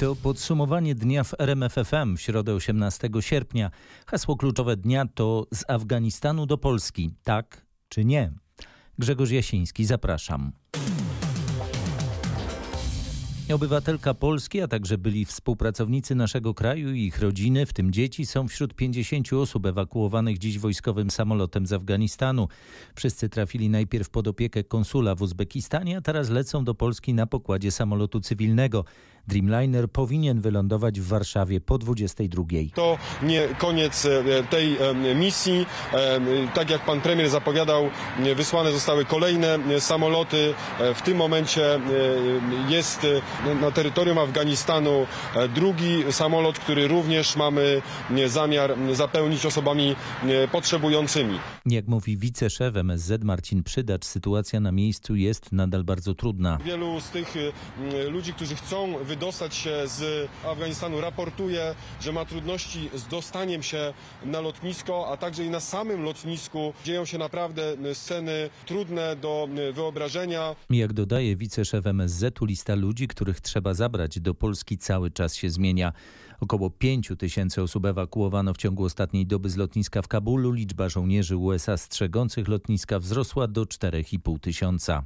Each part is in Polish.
To podsumowanie dnia w RMFFM w środę 18 sierpnia. Hasło kluczowe dnia to z Afganistanu do Polski. Tak czy nie? Grzegorz Jasiński, zapraszam. Obywatelka Polski, a także byli współpracownicy naszego kraju i ich rodziny, w tym dzieci, są wśród 50 osób ewakuowanych dziś wojskowym samolotem z Afganistanu. Wszyscy trafili najpierw pod opiekę konsula w Uzbekistanie, a teraz lecą do Polski na pokładzie samolotu cywilnego. Dreamliner powinien wylądować w Warszawie po 22. To nie koniec e, tej e, misji. E, tak jak pan premier zapowiadał, wysłane zostały kolejne samoloty. W tym momencie jest na terytorium Afganistanu drugi samolot, który również mamy zamiar zapełnić osobami potrzebującymi. Jak mówi wiceszef MSZ Marcin Przydacz, sytuacja na miejscu jest nadal bardzo trudna. Wielu z tych ludzi, którzy chcą wydostać się z Afganistanu, raportuje, że ma trudności z dostaniem się na lotnisko, a także i na samym lotnisku dzieją się naprawdę sceny trudne do wyobrażenia. Jak dodaje wiceszef MSZ-u, lista ludzi, których trzeba zabrać do Polski cały czas się zmienia. Około 5 tysięcy osób ewakuowano w ciągu ostatniej doby z lotniska w Kabulu. Liczba żołnierzy USA strzegących lotniska wzrosła do 4,5 tysiąca.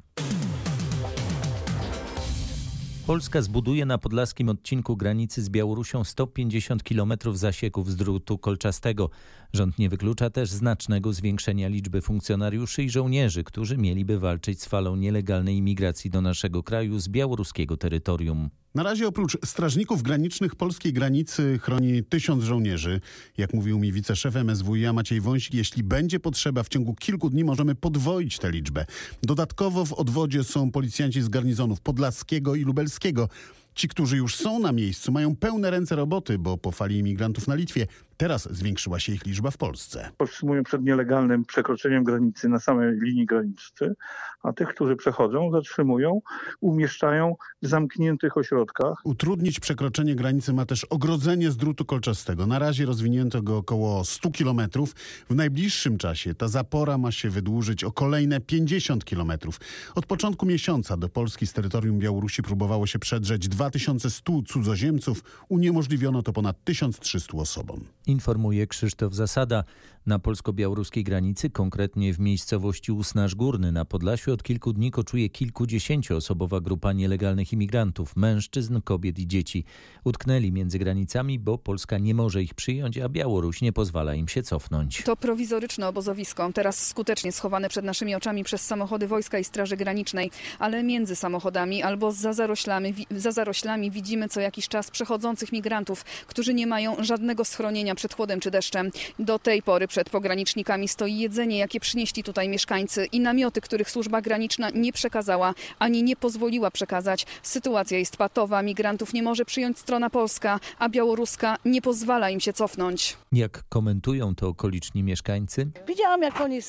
Polska zbuduje na podlaskim odcinku granicy z Białorusią 150 km zasieków z drutu kolczastego. Rząd nie wyklucza też znacznego zwiększenia liczby funkcjonariuszy i żołnierzy, którzy mieliby walczyć z falą nielegalnej imigracji do naszego kraju z białoruskiego terytorium. Na razie oprócz strażników granicznych polskiej granicy chroni tysiąc żołnierzy. Jak mówił mi wiceszef MSWiA Maciej Wąsik, jeśli będzie potrzeba, w ciągu kilku dni możemy podwoić tę liczbę. Dodatkowo w odwodzie są policjanci z garnizonów podlaskiego i lubelskiego. Ci, którzy już są na miejscu, mają pełne ręce roboty, bo po fali imigrantów na Litwie teraz zwiększyła się ich liczba w Polsce. Powstrzymują przed nielegalnym przekroczeniem granicy na samej linii granicznej, a tych, którzy przechodzą, zatrzymują, umieszczają w zamkniętych ośrodkach. Utrudnić przekroczenie granicy ma też ogrodzenie z drutu kolczastego. Na razie rozwinięto go około 100 kilometrów. W najbliższym czasie ta zapora ma się wydłużyć o kolejne 50 kilometrów. Od początku miesiąca do Polski z terytorium Białorusi próbowało się przedrzeć 2100 cudzoziemców. Uniemożliwiono to ponad 1300 osobom. Informuje Krzysztof Zasada. Na polsko-białoruskiej granicy, konkretnie w miejscowości Usnarz Górny na Podlasiu, od kilku dni koczuje kilkudziesięcioosobowa grupa nielegalnych imigrantów, mężczyzn, kobiet i dzieci. Utknęli między granicami, bo Polska nie może ich przyjąć, a Białoruś nie pozwala im się cofnąć. To prowizoryczne obozowisko, teraz skutecznie schowane przed naszymi oczami przez samochody Wojska i Straży Granicznej, ale między samochodami albo za zaroślami, za zaroślami widzimy co jakiś czas przechodzących migrantów, którzy nie mają żadnego schronienia przed chłodem czy deszczem. Do tej pory przed pogranicznikami stoi jedzenie, jakie przynieśli tutaj mieszkańcy i namioty, których służba graniczna nie przekazała ani nie pozwoliła przekazać. Sytuacja jest patowa, migrantów nie może przyjąć strona polska, a białoruska nie pozwala im się cofnąć. Jak komentują to okoliczni mieszkańcy? Widziałam, jak oni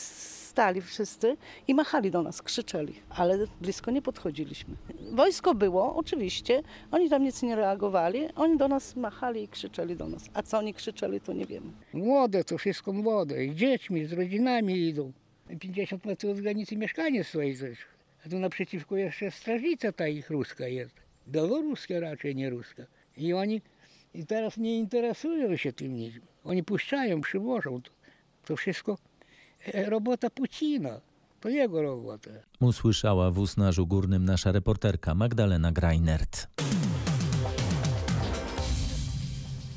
stali wszyscy i machali do nas, krzyczeli, ale blisko nie podchodziliśmy. Wojsko było, oczywiście, oni tam nic nie reagowali, oni do nas machali i krzyczeli do nas. A co oni krzyczeli, to nie wiemy. Młode, to wszystko młode, z dziećmi, z rodzinami idą. 50 metrów od granicy mieszkanie stoi też. A tu naprzeciwko jeszcze strażnica ta ich ruska jest. Białoruska raczej, nie ruska. I oni i teraz nie interesują się tym nic. Oni puszczają, przywożą. To, to wszystko robota Pucina. To jego robota. Usłyszała w Usnarzu Górnym nasza reporterka Magdalena Greinert.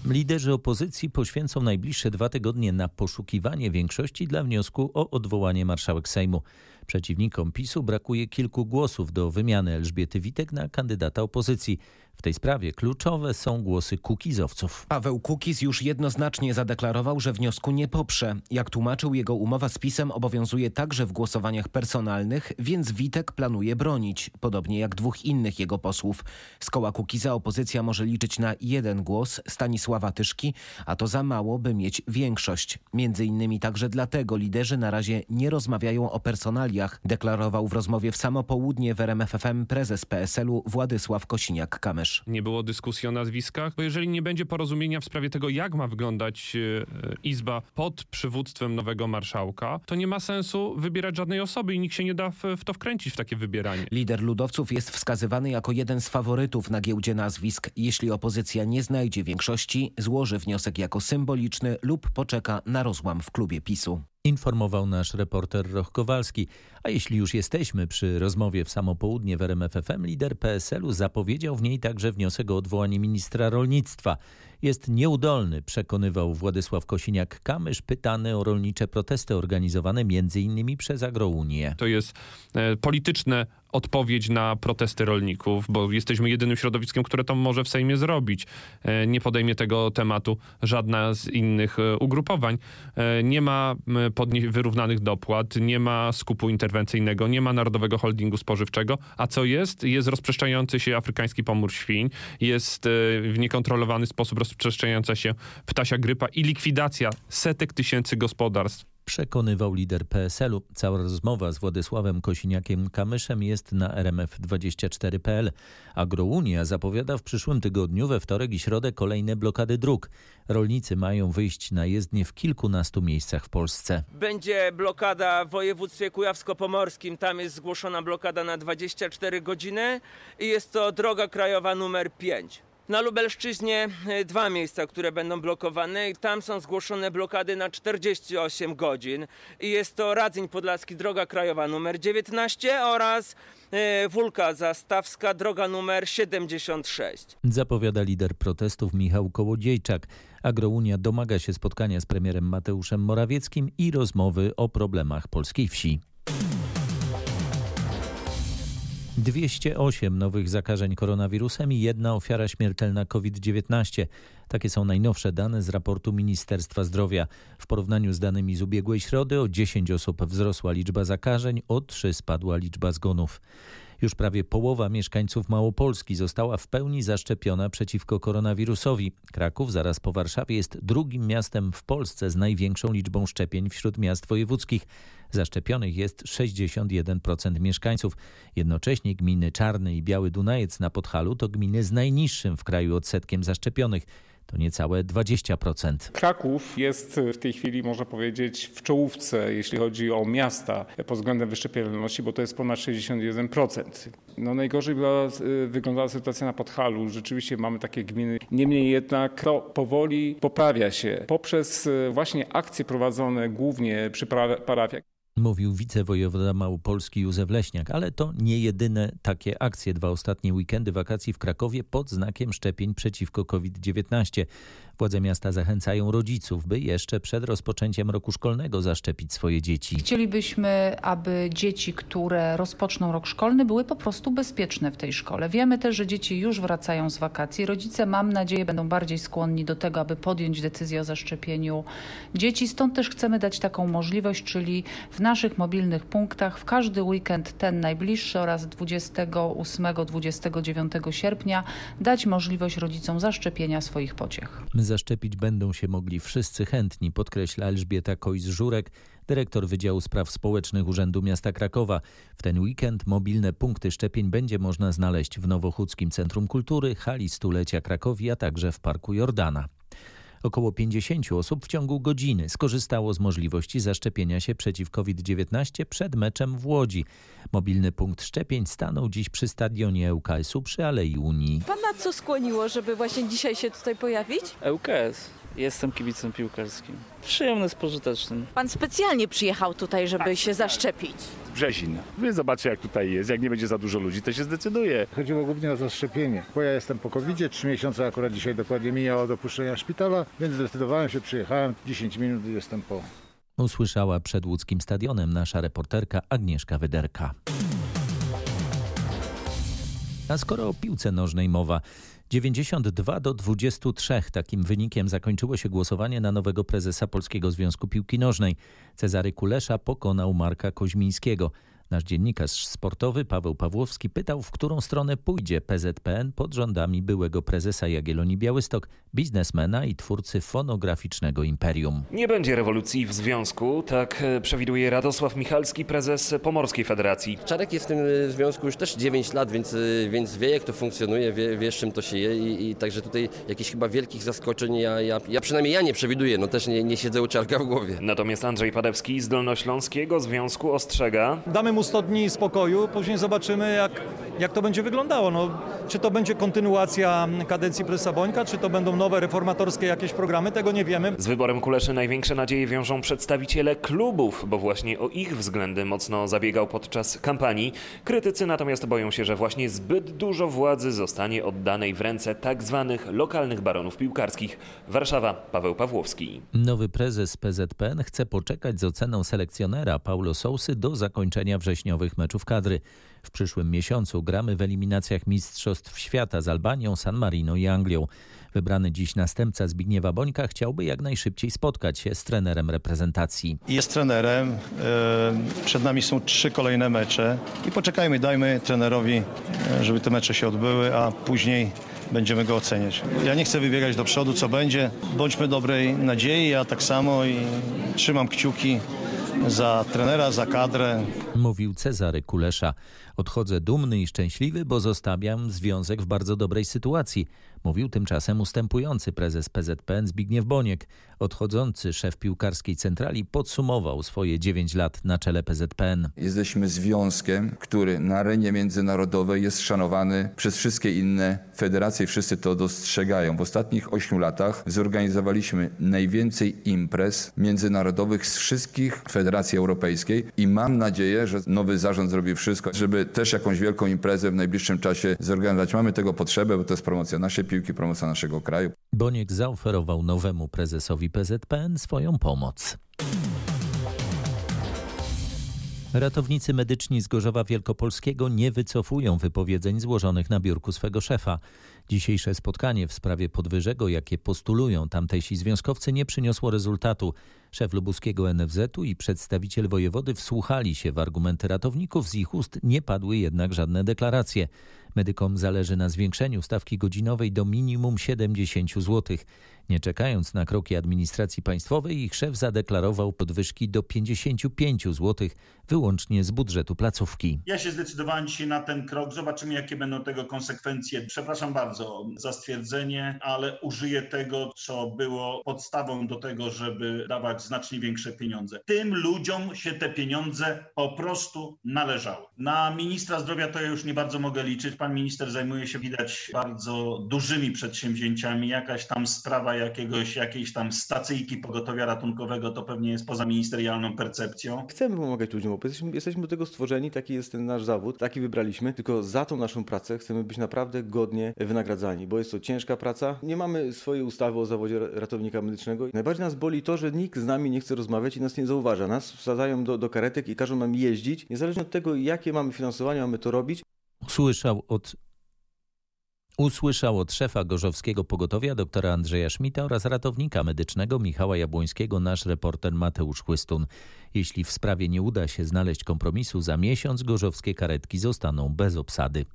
Liderzy opozycji poświęcą najbliższe dwa tygodnie na poszukiwanie większości dla wniosku o odwołanie marszałek Sejmu. Przeciwnikom PiSu brakuje kilku głosów do wymiany Elżbiety Witek na kandydata opozycji. W tej sprawie kluczowe są głosy kukizowców. Paweł Kukiz już jednoznacznie zadeklarował, że wniosku nie poprze. Jak tłumaczył, jego umowa z PiSem obowiązuje także w głosowaniach personalnych, więc Witek planuje bronić, podobnie jak dwóch innych jego posłów. Z koła Kukiza opozycja może liczyć na jeden głos Stanisława Tyszki, a to za mało, by mieć większość. Między innymi także dlatego liderzy na razie nie rozmawiają o personaliach deklarował w rozmowie w samo południe w prezes PSL-u Władysław Kosiniak-Kamysz. Nie było dyskusji o nazwiskach, bo jeżeli nie będzie porozumienia w sprawie tego, jak ma wyglądać e, Izba pod przywództwem nowego marszałka, to nie ma sensu wybierać żadnej osoby i nikt się nie da w, w to wkręcić w takie wybieranie. Lider ludowców jest wskazywany jako jeden z faworytów na giełdzie nazwisk. Jeśli opozycja nie znajdzie większości, złoży wniosek jako symboliczny lub poczeka na rozłam w klubie PiSu. Informował nasz reporter Roch Kowalski. A jeśli już jesteśmy przy rozmowie w samo południe w RMFFM, lider PSL-u zapowiedział w niej także wniosek o odwołanie ministra rolnictwa. Jest nieudolny, przekonywał Władysław Kosiniak-Kamysz, pytany o rolnicze protesty organizowane m.in. przez Agrounię. To jest e, polityczne odpowiedź na protesty rolników, bo jesteśmy jedynym środowiskiem, które to może w Sejmie zrobić. E, nie podejmie tego tematu żadna z innych e, ugrupowań. E, nie ma wyrównanych dopłat, nie ma skupu interwencyjnego, nie ma Narodowego Holdingu Spożywczego, a co jest? Jest rozprzestrzeniający się afrykański pomór świń, jest w niekontrolowany sposób rozprzestrzeniająca się ptasia grypa i likwidacja setek tysięcy gospodarstw przekonywał lider PSL-u. Cała rozmowa z Władysławem Kosiniakiem-Kamyszem jest na rmf24.pl. Agrounia zapowiada w przyszłym tygodniu we wtorek i środę kolejne blokady dróg. Rolnicy mają wyjść na jezdnie w kilkunastu miejscach w Polsce. Będzie blokada w województwie kujawsko-pomorskim. Tam jest zgłoszona blokada na 24 godziny i jest to droga krajowa numer 5. Na Lubelszczyźnie e, dwa miejsca, które będą blokowane tam są zgłoszone blokady na 48 godzin. I jest to Radzyń Podlaski, droga krajowa numer 19 oraz e, Wólka Zastawska, droga numer 76. Zapowiada lider protestów Michał Kołodziejczak. Agrounia domaga się spotkania z premierem Mateuszem Morawieckim i rozmowy o problemach polskiej wsi. 208 nowych zakażeń koronawirusem i jedna ofiara śmiertelna COVID-19. Takie są najnowsze dane z raportu Ministerstwa Zdrowia. W porównaniu z danymi z ubiegłej środy o 10 osób wzrosła liczba zakażeń, o 3 spadła liczba zgonów. Już prawie połowa mieszkańców Małopolski została w pełni zaszczepiona przeciwko koronawirusowi. Kraków zaraz po Warszawie jest drugim miastem w Polsce z największą liczbą szczepień wśród miast wojewódzkich. Zaszczepionych jest 61% mieszkańców. Jednocześnie gminy Czarny i Biały Dunajec na Podhalu to gminy z najniższym w kraju odsetkiem zaszczepionych to niecałe 20%. Kraków jest w tej chwili, można powiedzieć, w czołówce, jeśli chodzi o miasta pod względem wyszczepialności, bo to jest ponad 61%. No najgorzej była, y, wyglądała sytuacja na Podhalu. Rzeczywiście mamy takie gminy. Niemniej jednak to powoli poprawia się poprzez y, właśnie akcje prowadzone głównie przy parafiach mówił wicewojewoda Małopolski Józef Leśniak. Ale to nie jedyne takie akcje. Dwa ostatnie weekendy wakacji w Krakowie pod znakiem szczepień przeciwko COVID-19. Władze miasta zachęcają rodziców, by jeszcze przed rozpoczęciem roku szkolnego zaszczepić swoje dzieci. Chcielibyśmy, aby dzieci, które rozpoczną rok szkolny, były po prostu bezpieczne w tej szkole. Wiemy też, że dzieci już wracają z wakacji. Rodzice, mam nadzieję, będą bardziej skłonni do tego, aby podjąć decyzję o zaszczepieniu dzieci. Stąd też chcemy dać taką możliwość, czyli w naszych mobilnych punktach w każdy weekend, ten najbliższy oraz 28-29 sierpnia, dać możliwość rodzicom zaszczepienia swoich pociech. Zaszczepić będą się mogli wszyscy chętni, podkreśla Elżbieta Kojs-Żurek, dyrektor Wydziału Spraw Społecznych Urzędu Miasta Krakowa. W ten weekend mobilne punkty szczepień będzie można znaleźć w Nowochódzkim Centrum Kultury, hali Stulecia Krakowi, a także w Parku Jordana. Około 50 osób w ciągu godziny skorzystało z możliwości zaszczepienia się przeciw COVID-19 przed meczem w Łodzi. Mobilny punkt szczepień stanął dziś przy stadionie ŁKS-u przy Alei Unii. Pana co skłoniło, żeby właśnie dzisiaj się tutaj pojawić? ŁKS. Jestem kibicem piłkarskim. Przyjemny, pożyteczny. Pan specjalnie przyjechał tutaj, żeby tak, się zaszczepić? Brzezin. Wy zobaczcie jak tutaj jest. Jak nie będzie za dużo ludzi, to się zdecyduje. Chodziło głównie o zaszczepienie. Bo ja jestem po covid trzy miesiące akurat dzisiaj dokładnie mija od opuszczenia szpitala, więc zdecydowałem się, przyjechałem. 10 minut i jestem po. Usłyszała przed łódzkim stadionem nasza reporterka Agnieszka Wyderka. A skoro o piłce nożnej mowa, 92 do 23. Takim wynikiem zakończyło się głosowanie na nowego prezesa Polskiego Związku Piłki Nożnej. Cezary Kulesza pokonał Marka Koźmińskiego. Nasz dziennikarz sportowy Paweł Pawłowski pytał, w którą stronę pójdzie PZPN pod rządami byłego prezesa Jagiellonii Białystok, biznesmena i twórcy fonograficznego imperium. Nie będzie rewolucji w związku, tak e, przewiduje Radosław Michalski, prezes Pomorskiej Federacji. Czarek jest w tym e, związku już też 9 lat, więc, e, więc wie jak to funkcjonuje, wie, wie z czym to się je i, i także tutaj jakichś chyba wielkich zaskoczeń ja, ja, ja przynajmniej ja nie przewiduję, no też nie, nie siedzę u Czarka w głowie. Natomiast Andrzej Padewski z Dolnośląskiego Związku ostrzega. Damy mu 100 dni spokoju, później zobaczymy jak, jak to będzie wyglądało. No, czy to będzie kontynuacja kadencji prezesa Bońka, czy to będą nowe reformatorskie jakieś programy, tego nie wiemy. Z wyborem Kuleszy największe nadzieje wiążą przedstawiciele klubów, bo właśnie o ich względy mocno zabiegał podczas kampanii. Krytycy natomiast boją się, że właśnie zbyt dużo władzy zostanie oddanej w ręce tak zwanych lokalnych baronów piłkarskich. Warszawa, Paweł Pawłowski. Nowy prezes PZPN chce poczekać z oceną selekcjonera Paulo Sousy do zakończenia wrześniowych meczów kadry. W przyszłym miesiącu gramy w eliminacjach Mistrzostw Świata z Albanią, San Marino i Anglią. Wybrany dziś następca Zbigniewa Bońka chciałby jak najszybciej spotkać się z trenerem reprezentacji. Jest trenerem, e, przed nami są trzy kolejne mecze i poczekajmy, dajmy trenerowi, e, żeby te mecze się odbyły, a później będziemy go oceniać. Ja nie chcę wybiegać do przodu, co będzie. Bądźmy dobrej nadziei, ja tak samo i trzymam kciuki za trenera, za kadrę. Mówił Cezary Kulesza. Odchodzę dumny i szczęśliwy, bo zostawiam związek w bardzo dobrej sytuacji. Mówił tymczasem ustępujący prezes PZPN Zbigniew Boniek. Odchodzący szef piłkarskiej centrali podsumował swoje 9 lat na czele PZPN. Jesteśmy związkiem, który na arenie międzynarodowej jest szanowany przez wszystkie inne federacje. Wszyscy to dostrzegają. W ostatnich 8 latach zorganizowaliśmy najwięcej imprez międzynarodowych z wszystkich federacji europejskiej i mam nadzieję, że nowy zarząd zrobi wszystko, żeby też jakąś wielką imprezę w najbliższym czasie zorganizować. Mamy tego potrzebę, bo to jest promocja naszej piłki, promocja naszego kraju. Boniek zaoferował nowemu prezesowi PZPN swoją pomoc. Ratownicy medyczni z Gorzowa Wielkopolskiego nie wycofują wypowiedzeń złożonych na biurku swego szefa. Dzisiejsze spotkanie w sprawie podwyżego, jakie postulują tamtejsi związkowcy, nie przyniosło rezultatu. Szef lubuskiego NFZ-u i przedstawiciel wojewody wsłuchali się w argumenty ratowników, z ich ust nie padły jednak żadne deklaracje. Medykom zależy na zwiększeniu stawki godzinowej do minimum 70 zł. Nie czekając na kroki administracji państwowej, ich szef zadeklarował podwyżki do 55 zł wyłącznie z budżetu placówki. Ja się zdecydowałem dzisiaj na ten krok. Zobaczymy, jakie będą tego konsekwencje. Przepraszam bardzo za stwierdzenie, ale użyję tego, co było podstawą do tego, żeby dawać znacznie większe pieniądze. Tym ludziom się te pieniądze po prostu należały. Na ministra zdrowia to ja już nie bardzo mogę liczyć. Pan minister zajmuje się, widać, bardzo dużymi przedsięwzięciami. Jakaś tam sprawa jakiegoś, jakiejś tam stacyjki pogotowia ratunkowego to pewnie jest poza ministerialną percepcją. Chcemy pomagać ludziom, bo jesteśmy, jesteśmy do tego stworzeni, taki jest ten nasz zawód, taki wybraliśmy, tylko za tą naszą pracę chcemy być naprawdę godnie wynagradzani, bo jest to ciężka praca. Nie mamy swojej ustawy o zawodzie ratownika medycznego. Najbardziej nas boli to, że nikt z nami nie chce rozmawiać i nas nie zauważa. Nas wsadzają do, do karetek i każą nam jeździć, niezależnie od tego, jakie mamy finansowanie, mamy to robić. Słyszał od Usłyszał od szefa Gorzowskiego Pogotowia doktora Andrzeja Szmita oraz ratownika medycznego Michała Jabłońskiego nasz reporter Mateusz Chłystun. Jeśli w sprawie nie uda się znaleźć kompromisu, za miesiąc gorzowskie karetki zostaną bez obsady.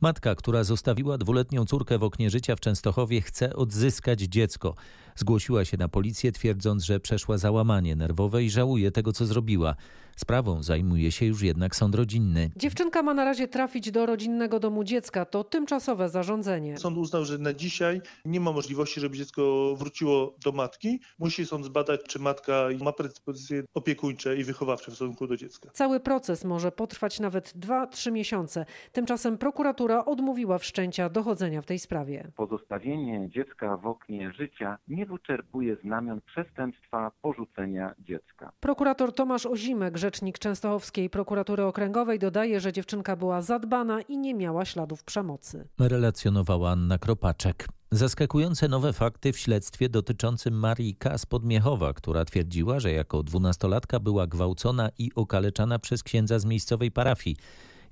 Matka, która zostawiła dwuletnią córkę w oknie życia w Częstochowie, chce odzyskać dziecko. Zgłosiła się na policję, twierdząc, że przeszła załamanie nerwowe i żałuje tego, co zrobiła. Sprawą zajmuje się już jednak sąd rodzinny. Dziewczynka ma na razie trafić do rodzinnego domu dziecka. To tymczasowe zarządzenie. Sąd uznał, że na dzisiaj nie ma możliwości, żeby dziecko wróciło do matki. Musi sąd zbadać, czy matka ma predyspozycje opiekuńcze i wychowawcze w stosunku do dziecka. Cały proces może potrwać nawet 2-3 miesiące. Tymczasem prokuratura odmówiła wszczęcia dochodzenia w tej sprawie. Pozostawienie dziecka w oknie życia nie wyczerpuje znamion przestępstwa porzucenia dziecka. Prokurator Tomasz Ozimek, rzecznik Częstochowskiej Prokuratury Okręgowej, dodaje, że dziewczynka była zadbana i nie miała śladów przemocy. Relacjonowała Anna Kropaczek. Zaskakujące nowe fakty w śledztwie dotyczącym Marii K. Podmiechowa, która twierdziła, że jako dwunastolatka była gwałcona i okaleczana przez księdza z miejscowej parafii.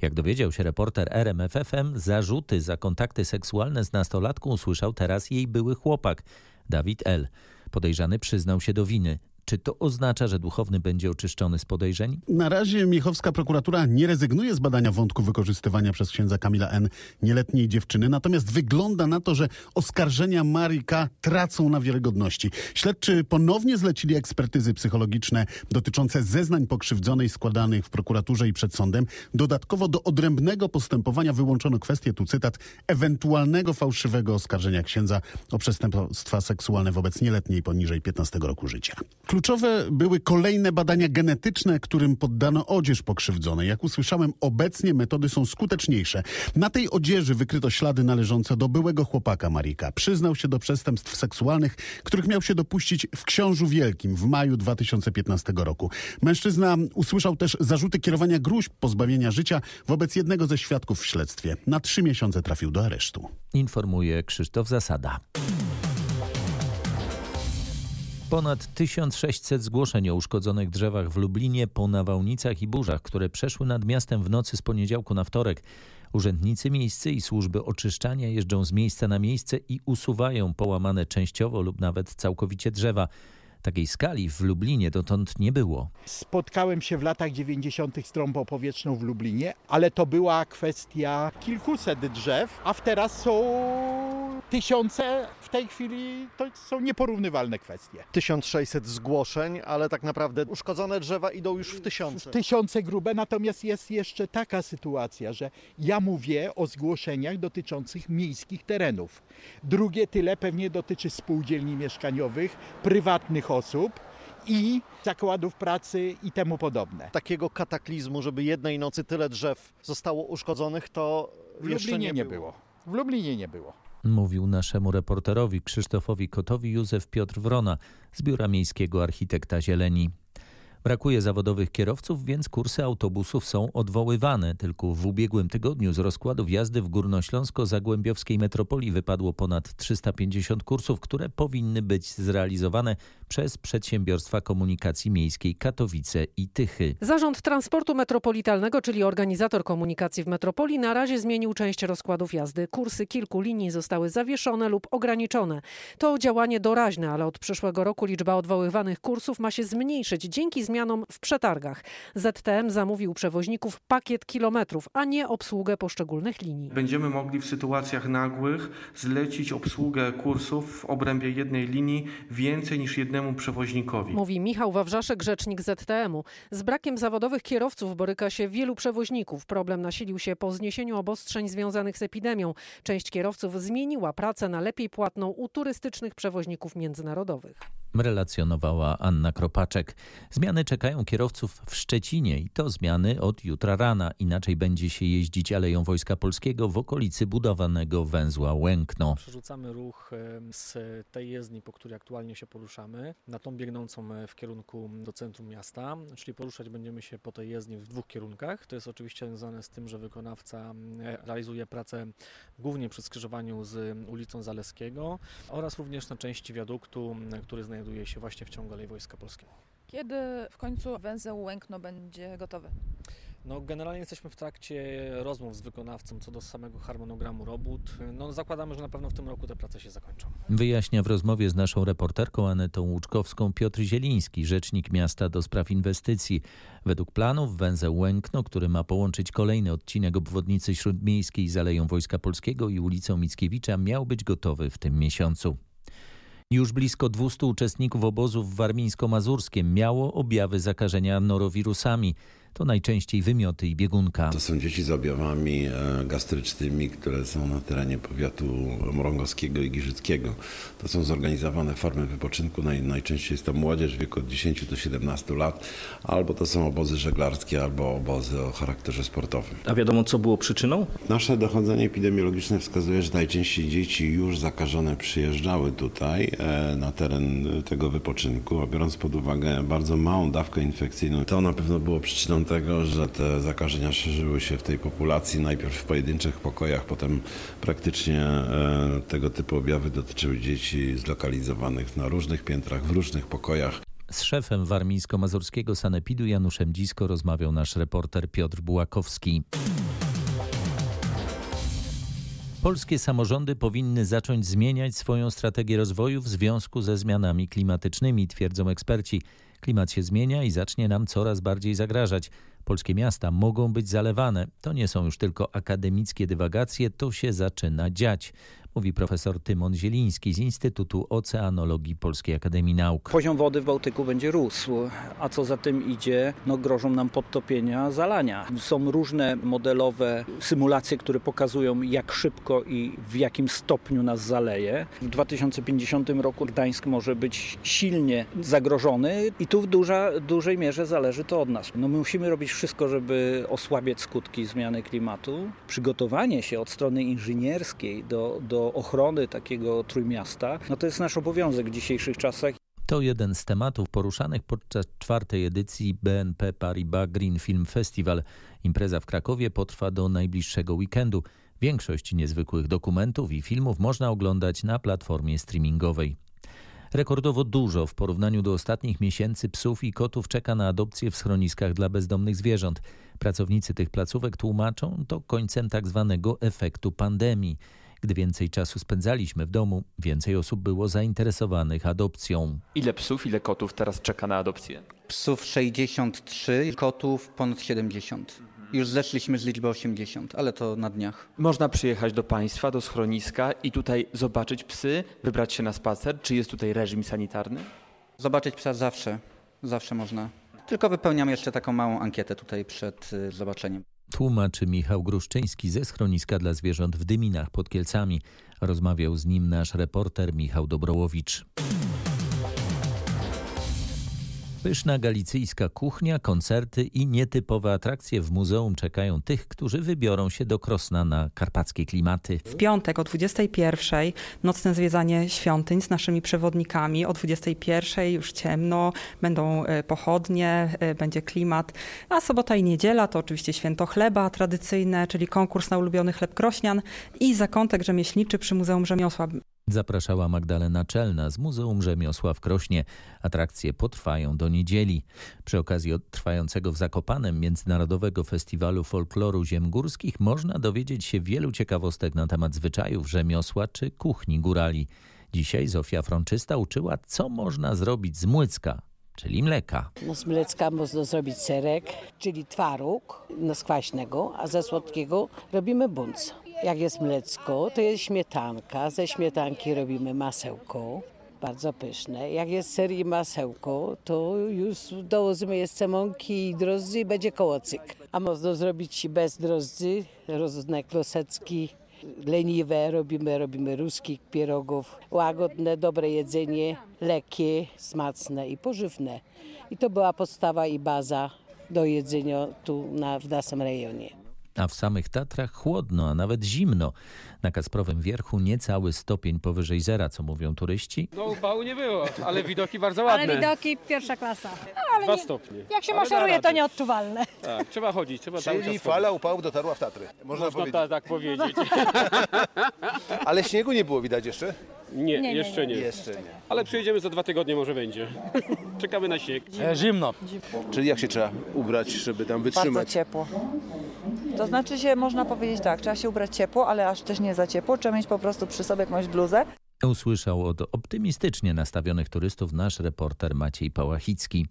Jak dowiedział się reporter RMFFM, zarzuty za kontakty seksualne z nastolatką usłyszał teraz jej były chłopak, Dawid L. Podejrzany przyznał się do winy. Czy to oznacza, że duchowny będzie oczyszczony z podejrzeń? Na razie Miechowska prokuratura nie rezygnuje z badania wątku wykorzystywania przez księdza Kamila N. nieletniej dziewczyny, natomiast wygląda na to, że oskarżenia Marii K. tracą na wiarygodności. Śledczy ponownie zlecili ekspertyzy psychologiczne dotyczące zeznań pokrzywdzonej składanych w prokuraturze i przed sądem. Dodatkowo do odrębnego postępowania wyłączono kwestię, tu cytat, ewentualnego fałszywego oskarżenia księdza o przestępstwa seksualne wobec nieletniej poniżej 15 roku życia. Kluczowe były kolejne badania genetyczne, którym poddano odzież pokrzywdzonej. Jak usłyszałem, obecnie metody są skuteczniejsze. Na tej odzieży wykryto ślady należące do byłego chłopaka Marika. Przyznał się do przestępstw seksualnych, których miał się dopuścić w Książu Wielkim w maju 2015 roku. Mężczyzna usłyszał też zarzuty kierowania gruźb pozbawienia życia wobec jednego ze świadków w śledztwie. Na trzy miesiące trafił do aresztu. Informuje Krzysztof Zasada. Ponad 1600 zgłoszeń o uszkodzonych drzewach w Lublinie po nawałnicach i burzach, które przeszły nad miastem w nocy z poniedziałku na wtorek. Urzędnicy miejscy i służby oczyszczania jeżdżą z miejsca na miejsce i usuwają połamane częściowo lub nawet całkowicie drzewa. Takiej skali w Lublinie dotąd nie było. Spotkałem się w latach 90. z trąbą powietrzną w Lublinie, ale to była kwestia kilkuset drzew, a teraz są tysiące. W tej chwili to są nieporównywalne kwestie. 1600 zgłoszeń, ale tak naprawdę uszkodzone drzewa idą już w tysiące. Tysiące grube, natomiast jest jeszcze taka sytuacja, że ja mówię o zgłoszeniach dotyczących miejskich terenów. Drugie tyle pewnie dotyczy spółdzielni mieszkaniowych, prywatnych osób i zakładów pracy i temu podobne. Takiego kataklizmu, żeby jednej nocy tyle drzew zostało uszkodzonych, to w jeszcze Lublinie nie, nie było. było. W Lublinie nie było. Mówił naszemu reporterowi Krzysztofowi Kotowi Józef Piotr Wrona z Biura Miejskiego Architekta Zieleni. Brakuje zawodowych kierowców, więc kursy autobusów są odwoływane. Tylko w ubiegłym tygodniu z rozkładów jazdy w Górnośląsko-Zagłębiowskiej metropolii wypadło ponad 350 kursów, które powinny być zrealizowane przez przedsiębiorstwa komunikacji miejskiej Katowice i Tychy. Zarząd Transportu Metropolitalnego, czyli organizator komunikacji w metropolii, na razie zmienił część rozkładów jazdy. Kursy kilku linii zostały zawieszone lub ograniczone. To działanie doraźne, ale od przyszłego roku liczba odwoływanych kursów ma się zmniejszyć dzięki zmianom w przetargach. ZTM zamówił przewoźników pakiet kilometrów, a nie obsługę poszczególnych linii. Będziemy mogli w sytuacjach nagłych zlecić obsługę kursów w obrębie jednej linii więcej niż jednemu przewoźnikowi. Mówi Michał Wawrzaszek, rzecznik ZTM-u. Z brakiem zawodowych kierowców boryka się wielu przewoźników. Problem nasilił się po zniesieniu obostrzeń związanych z epidemią. Część kierowców zmieniła pracę na lepiej płatną u turystycznych przewoźników międzynarodowych. Relacjonowała Anna Kropaczek. Zmiany czekają kierowców w Szczecinie i to zmiany od jutra rana. Inaczej będzie się jeździć Aleją Wojska Polskiego w okolicy budowanego węzła Łękno. Przerzucamy ruch z tej jezdni, po której aktualnie się poruszamy, na tą biegnącą w kierunku do centrum miasta, czyli poruszać będziemy się po tej jezdni w dwóch kierunkach. To jest oczywiście związane z tym, że wykonawca realizuje pracę głównie przy skrzyżowaniu z ulicą Zaleskiego oraz również na części wiaduktu, który znajduje się właśnie w ciągu Alei Wojska Polskiego. Kiedy w końcu węzeł Łękno będzie gotowy? No, generalnie jesteśmy w trakcie rozmów z wykonawcą co do samego harmonogramu robót. No, zakładamy, że na pewno w tym roku te prace się zakończą. Wyjaśnia w rozmowie z naszą reporterką Anetą Łuczkowską Piotr Zieliński, rzecznik miasta do spraw inwestycji. Według planów węzeł Łękno, który ma połączyć kolejny odcinek obwodnicy śródmiejskiej z Aleją Wojska Polskiego i ulicą Mickiewicza, miał być gotowy w tym miesiącu. Już blisko 200 uczestników obozu w warmińsko-mazurskim miało objawy zakażenia norowirusami. To najczęściej wymioty i biegunka. To są dzieci z objawami gastrycznymi, które są na terenie powiatu mrągowskiego i giżyckiego. To są zorganizowane formy wypoczynku. Naj, najczęściej jest to młodzież w wieku od 10 do 17 lat, albo to są obozy żeglarskie, albo obozy o charakterze sportowym. A wiadomo, co było przyczyną? Nasze dochodzenie epidemiologiczne wskazuje, że najczęściej dzieci już zakażone przyjeżdżały tutaj na teren tego wypoczynku, a biorąc pod uwagę bardzo małą dawkę infekcyjną, to na pewno było przyczyną tego, że te zakażenia szerzyły się w tej populacji, najpierw w pojedynczych pokojach, potem praktycznie tego typu objawy dotyczyły dzieci zlokalizowanych na różnych piętrach, w różnych pokojach. Z szefem warmińsko-mazurskiego sanepidu Januszem Dzisko rozmawiał nasz reporter Piotr Bułakowski. Polskie samorządy powinny zacząć zmieniać swoją strategię rozwoju w związku ze zmianami klimatycznymi, twierdzą eksperci. Klimat się zmienia i zacznie nam coraz bardziej zagrażać. Polskie miasta mogą być zalewane. To nie są już tylko akademickie dywagacje, to się zaczyna dziać mówi profesor Tymon Zieliński z Instytutu Oceanologii Polskiej Akademii Nauk. Poziom wody w Bałtyku będzie rósł, a co za tym idzie, no grożą nam podtopienia, zalania. Są różne modelowe symulacje, które pokazują jak szybko i w jakim stopniu nas zaleje. W 2050 roku Gdańsk może być silnie zagrożony i tu w duża, dużej mierze zależy to od nas. No my musimy robić wszystko, żeby osłabiać skutki zmiany klimatu. Przygotowanie się od strony inżynierskiej do, do ochrony takiego trójmiasta, no to jest nasz obowiązek w dzisiejszych czasach. To jeden z tematów poruszanych podczas czwartej edycji BNP Paribas Green Film Festival. Impreza w Krakowie potrwa do najbliższego weekendu. Większość niezwykłych dokumentów i filmów można oglądać na platformie streamingowej. Rekordowo dużo w porównaniu do ostatnich miesięcy psów i kotów czeka na adopcję w schroniskach dla bezdomnych zwierząt. Pracownicy tych placówek tłumaczą to końcem tak zwanego efektu pandemii. Gdy więcej czasu spędzaliśmy w domu, więcej osób było zainteresowanych adopcją. Ile psów, ile kotów teraz czeka na adopcję? Psów 63, kotów ponad 70. Już zeszliśmy z liczby 80, ale to na dniach. Można przyjechać do państwa, do schroniska i tutaj zobaczyć psy, wybrać się na spacer. Czy jest tutaj reżim sanitarny? Zobaczyć psa zawsze, zawsze można. Tylko wypełniam jeszcze taką małą ankietę tutaj przed y, zobaczeniem. Tłumaczy Michał Gruszczyński ze schroniska dla zwierząt w Dyminach pod Kielcami. Rozmawiał z nim nasz reporter Michał Dobrołowicz. Pyszna galicyjska kuchnia, koncerty i nietypowe atrakcje w muzeum czekają tych, którzy wybiorą się do Krosna na karpackie klimaty. W piątek o 21 nocne zwiedzanie świątyń z naszymi przewodnikami. O 21 już ciemno, będą e, pochodnie, e, będzie klimat. A sobota i niedziela to oczywiście święto chleba tradycyjne, czyli konkurs na ulubiony chleb krośnian i zakątek rzemieślniczy przy Muzeum Rzemiosła. Zapraszała Magdalena Czelna z Muzeum Rzemiosła w Krośnie. Atrakcje potrwają do niedzieli. Przy okazji trwającego w Zakopanem Międzynarodowego Festiwalu Folkloru Ziem Górskich można dowiedzieć się wielu ciekawostek na temat zwyczajów rzemiosła czy kuchni górali. Dzisiaj Zofia Frączysta uczyła, co można zrobić z młycka, czyli mleka. No z mleka można zrobić serek, czyli twaróg no z kwaśnego, a ze słodkiego robimy bunc. Jak jest mlecko, to jest śmietanka. Ze śmietanki robimy masełko, bardzo pyszne. Jak jest ser i masełko, to już dołożymy jeszcze mąki i drożdży i będzie kołocyk. A można zrobić bez drożdży, różne klosecki, leniwe robimy, robimy ruskich pierogów. Łagodne, dobre jedzenie, lekkie, smaczne i pożywne. I to była podstawa i baza do jedzenia tu na, w naszym rejonie a w samych Tatrach chłodno, a nawet zimno. Na Kasprowym Wierchu niecały stopień powyżej zera, co mówią turyści. No upału nie było, ale widoki bardzo ładne. Ale widoki pierwsza klasa. Ale Dwa nie, stopnie. Jak się ale maszeruje, to nieodczuwalne. Tak, trzeba chodzić, trzeba cały Czyli czas fala upałów dotarła w Tatry. Można, Można powiedzieć. ta, tak powiedzieć. Ale śniegu nie było widać jeszcze? Nie, Nie, jeszcze nie. nie. Jeszcze nie. Ale przyjedziemy za dwa tygodnie, może będzie. Czekamy na śnieg. zimno. Czyli jak się trzeba ubrać, żeby tam wytrzymać? Bardzo ciepło. To znaczy się, można powiedzieć tak, trzeba się ubrać ciepło, ale aż też nie za ciepło. Trzeba mieć po prostu przy sobie jakąś bluzę. Usłyszał od optymistycznie nastawionych turystów nasz reporter Maciej Pałachicki.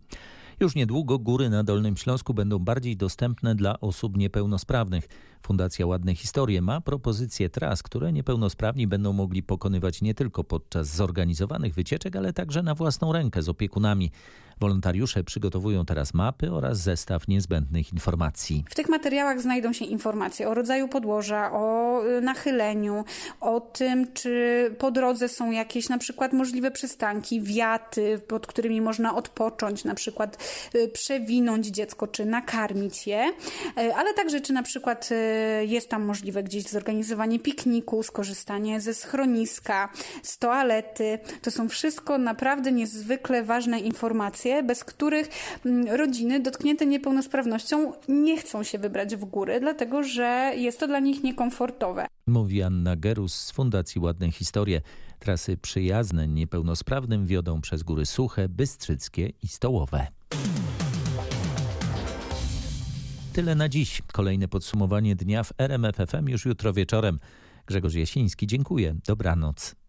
Już niedługo góry na Dolnym Śląsku będą bardziej dostępne dla osób niepełnosprawnych. Fundacja Ładne Historie ma propozycje tras, które niepełnosprawni będą mogli pokonywać nie tylko podczas zorganizowanych wycieczek, ale także na własną rękę z opiekunami. Wolontariusze przygotowują teraz mapy oraz zestaw niezbędnych informacji. W tych materiałach znajdą się informacje o rodzaju podłoża, o y, nachyleniu, o tym, czy po drodze są jakieś na przykład możliwe przystanki, wiaty, pod którymi można odpocząć, na przykład y, przewinąć dziecko, czy nakarmić je, y, ale także czy na przykład jest tam możliwe gdzieś zorganizowanie pikniku, skorzystanie ze schroniska, z toalety. To są wszystko naprawdę niezwykle ważne informacje bez których mm, rodziny dotknięte niepełnosprawnością nie chcą się wybrać w góry, dlatego że jest to dla nich niekomfortowe. Mówi Anna Gerus z Fundacji Ładne Historie. Trasy przyjazne niepełnosprawnym wiodą przez góry Suche, Bystrzyckie i Stołowe. Tyle na dziś. Kolejne podsumowanie dnia w RMFFM już jutro wieczorem. Grzegorz Jasiński, dziękuję. Dobranoc.